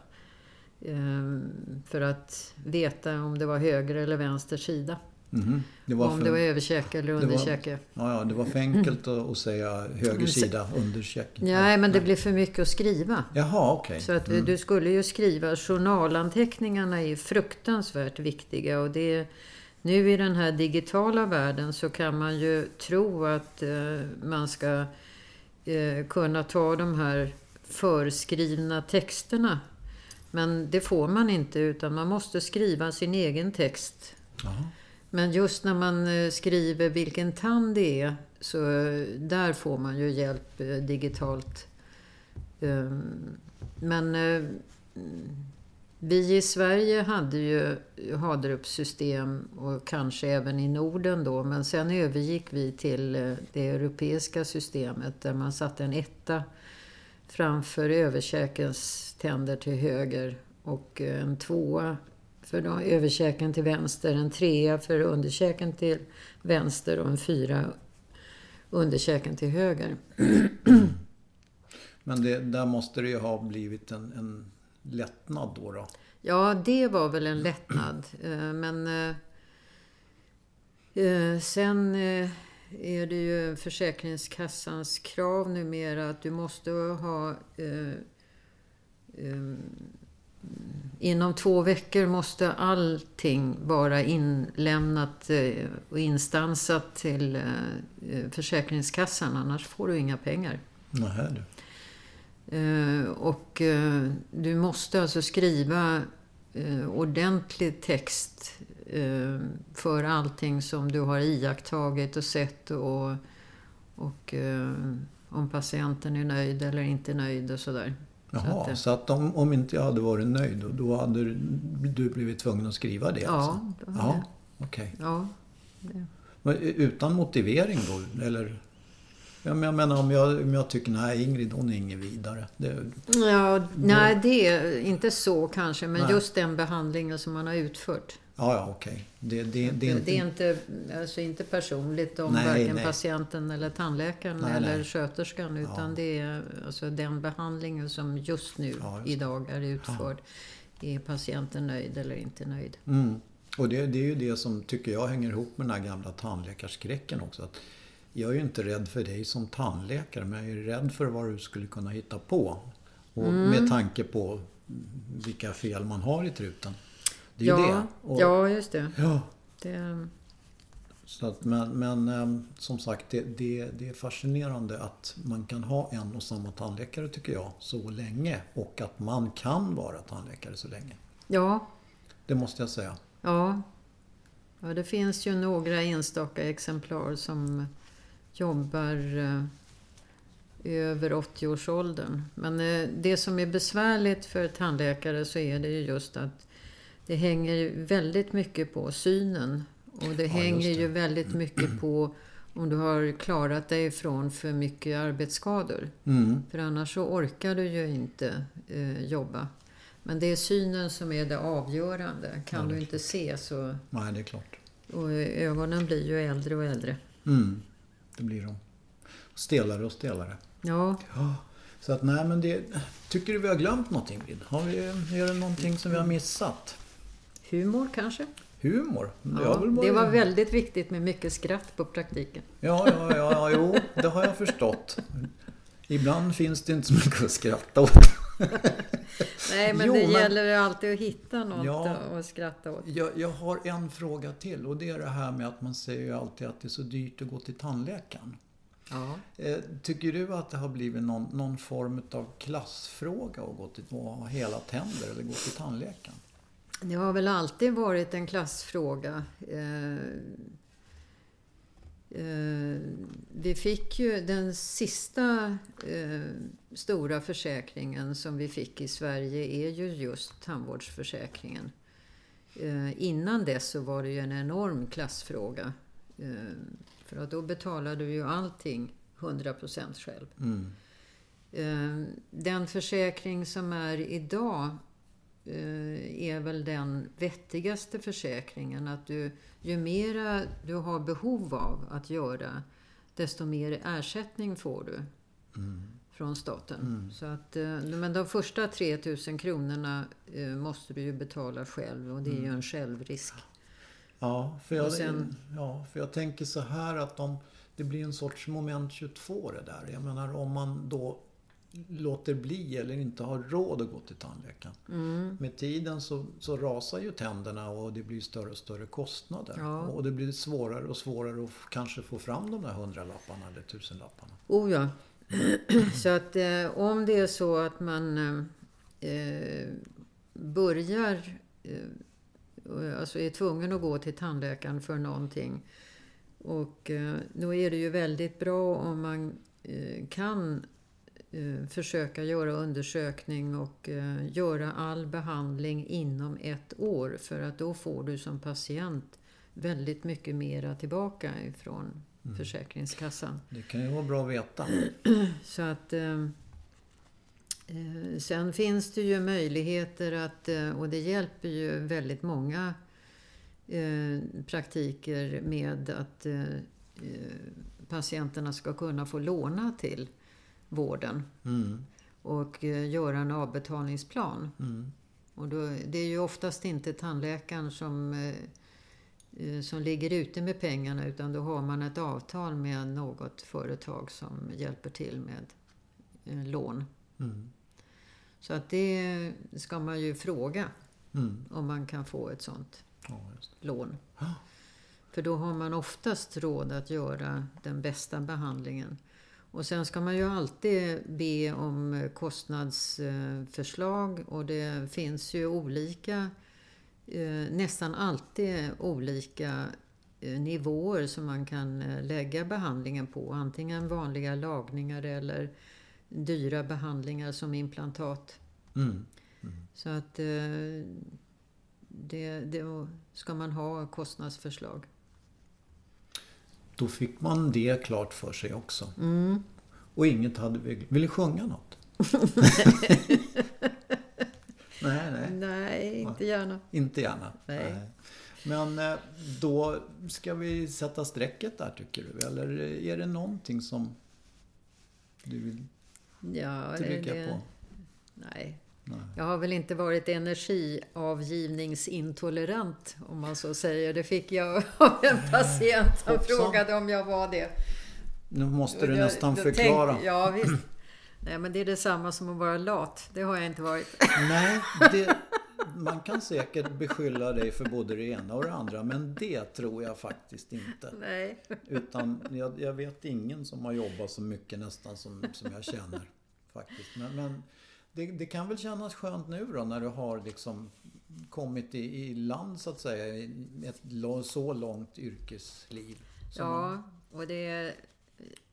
Ehm, för att veta om det var höger eller vänster sida. Mm. Det om för, det var överkäke eller underkäke. Ja, ja, det var för enkelt att säga höger sida, underkäke. Nej, men det blir för mycket att skriva. Jaha, okej. Okay. Så att mm. du skulle ju skriva, journalanteckningarna är fruktansvärt viktiga. Och det nu i den här digitala världen så kan man ju tro att eh, man ska eh, kunna ta de här förskrivna texterna. Men det får man inte utan man måste skriva sin egen text. Aha. Men just när man eh, skriver vilken tand det är så där får man ju hjälp eh, digitalt. Ehm, men eh, vi i Sverige hade ju Haderupssystem och kanske även i Norden då. Men sen övergick vi till eh, det europeiska systemet där man satte en etta framför överkäkens tänder till höger och en tvåa för överkäken till vänster, en trea för underkäken till vänster och en fyra underkäken till höger. Men det, där måste det ju ha blivit en, en lättnad då, då? Ja, det var väl en lättnad. Eh, men eh, eh, sen är det ju Försäkringskassans krav numera att du måste ha Inom två veckor måste allting vara inlämnat och instansat till Försäkringskassan, annars får du inga pengar. Nähä, du. Eh, och eh, du måste alltså skriva eh, ordentlig text för allting som du har iakttagit och sett och, och om patienten är nöjd eller inte nöjd och sådär. Jaha, så att, så att om, om inte jag hade varit nöjd då hade du blivit tvungen att skriva det? Ja, alltså? ja okej. Okay. Ja, det. Utan motivering då? Eller? Ja, men jag menar om jag, om jag tycker nej Ingrid hon är inget vidare. Det, ja, nej det är inte så kanske. Men nej. just den behandlingen som man har utfört. Ja, ja okej. Det, det, det, är inte... det är inte, alltså inte personligt om nej, varken nej. patienten eller tandläkaren nej, eller nej. sköterskan. Utan ja. det är alltså den behandlingen som just nu, ja, just idag, är utförd. Ja. Är patienten nöjd eller inte nöjd? Mm. Och det, det är ju det som, tycker jag, hänger ihop med den här gamla tandläkarskräcken också. Att jag är ju inte rädd för dig som tandläkare men jag är rädd för vad du skulle kunna hitta på. Och mm. Med tanke på vilka fel man har i truten. Det är ja, det. Och, ja, just det. Ja. det... Så att, men, men ehm, som sagt, det, det, det, är fascinerande att man kan ha en och samma tandläkare tycker jag, så länge. Och att man kan vara tandläkare så länge. Ja. Det måste jag säga. Ja. Ja, det finns ju några enstaka exemplar som jobbar eh, över 80-årsåldern. Men eh, det som är besvärligt för tandläkare så är det ju just att det hänger väldigt mycket på synen. Och det ja, hänger det. ju väldigt mycket på om du har klarat dig från för mycket arbetsskador. Mm. För annars så orkar du ju inte eh, jobba. Men det är synen som är det avgörande. Kan Ja, det du inte se så... Nej, det är klart. Och ögonen blir ju äldre och äldre. Mm, det blir de. Stelare och stelare. Ja, Ja. Så att nej men det... Tycker du vi har glömt någonting Vid? Har vi, är det någonting som vi har missat? humor kanske? Humor? Ja, har väl det var väldigt viktigt med mycket skratt på praktiken. Ja, ja, ja, ja, jo, det har jag förstått. Ibland finns det inte så mycket att skratta åt. Nej, men Jo, det men- gäller alltid att hitta något Ja. att skratta åt. Jag, jag har en fråga till och det är det här med att man säger ju alltid att det är så dyrt att gå till tandläkaren. Ja. Eh, Tycker du att det har blivit någon, någon form av klassfråga att gå till att ha hela tänder eller gå till tandläkaren? Det har väl alltid varit en klassfråga. Eh, vi fick ju den sista eh, stora försäkringen som vi fick i Sverige är ju just tandvårdsförsäkringen. Eh, innan dess så var det ju en enorm klassfråga. För att då betalade du ju allting 100% själv. Mm. Den försäkring som är idag är väl den vettigaste försäkringen. Att du, ju mera du har behov av att göra, desto mer ersättning får du från staten. Så att, eh, men de första 3000 kronorna eh, måste du ju betala själv och det är ju en självrisk. Ja, för jag, sen- ja, för jag tänker så här att om det blir en sorts moment 22 det där. Jag menar om man då låter bli eller inte har råd att gå till tandläkaren. Mm. Med tiden så, så rasar ju tänderna och det blir större och större kostnader. Ja. Och det blir svårare och svårare att kanske få fram de där hundralapparna eller tusenlapparna. Oh ja. Så att eh, om det är så att man eh, eh, börjar, eh, alltså är tvungen att gå till tandläkaren för någonting. Och eh, då är det ju väldigt bra om man eh, kan försöka göra undersökning och eh, göra all behandling inom ett år. För att då får du som patient väldigt mycket mera tillbaka ifrån Försäkringskassan. Det kan ju vara bra att veta. Så att... Eh, eh, sen finns det ju möjligheter att, eh, och det hjälper ju väldigt många eh, praktiker med att eh, eh, patienterna ska kunna få låna till vården Mm. och eh, göra en avbetalningsplan. Mm. Och då, det är ju oftast inte tandläkaren som, eh, eh, som ligger ute med pengarna utan då har man ett avtal med något företag som hjälper till med lån. Mm. Så att det ska man ju fråga Mm. om man kan få ett sånt Ja, lån. För då har man oftast råd att göra den bästa behandlingen. Och sen ska man ju alltid be om kostnadsförslag och det finns ju olika, eh, nästan alltid olika eh, nivåer som man kan eh, lägga behandlingen på. Antingen vanliga lagningar eller dyra behandlingar som implantat. Mm. Så att eh, det, det ska man ha kostnadsförslag. Då fick man det klart för sig också. Mm. Och inget hade... Vill du sjunga något? nej, nej. Nej, inte gärna. Inte gärna. Nej. Men eh, då ska vi sätta strecket där tycker du? Eller är det någonting som du vill Ja, trycka det, på? Nej. Jag har väl inte varit energiavgivningsintolerant om man så säger. Det fick jag av en patient. Hoppsan. frågade om jag var det. Nu måste du jag- nästan förklara. Tänkte, ja, visst. Nej, men det är detsamma som att vara lat. Det har jag inte varit. Nej, det, man kan säkert beskylla dig för både det ena och det andra. Men det tror jag faktiskt inte. Nej. Utan jag, jag vet ingen som har jobbat så mycket nästan som, som jag känner. Faktiskt. Men, men det, det kan väl kännas skönt nu då när du har liksom kommit i, i land så att säga. i Ett så långt yrkesliv. man- Ja, och det är,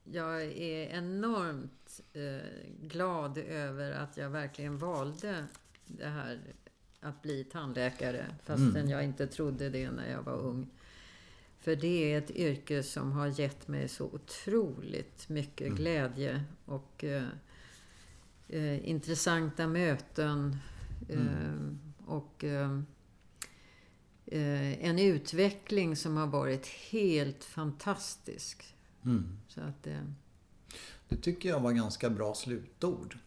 jag är enormt eh, glad över att jag verkligen valde det här att bli tandläkare fastän jag inte trodde det när jag var ung. För det är ett yrke som har gett mig så otroligt mycket glädje och eh, eh, intressanta möten. Mm. Och eh, en utveckling som har varit helt fantastisk. Mm. Så att, eh, det tycker jag var ganska bra slutord.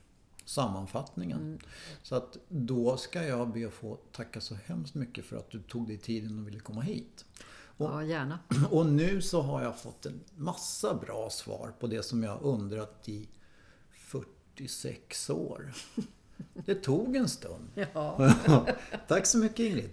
Sammanfattningen. Mm. Så att då ska jag be att få tacka så hemskt mycket för att du tog dig tiden och ville komma hit. Och, ja, gärna. Och nu så har jag fått en massa bra svar på det som jag undrat i 46 år. Det tog en stund. Ja. Tack så mycket Ingrid.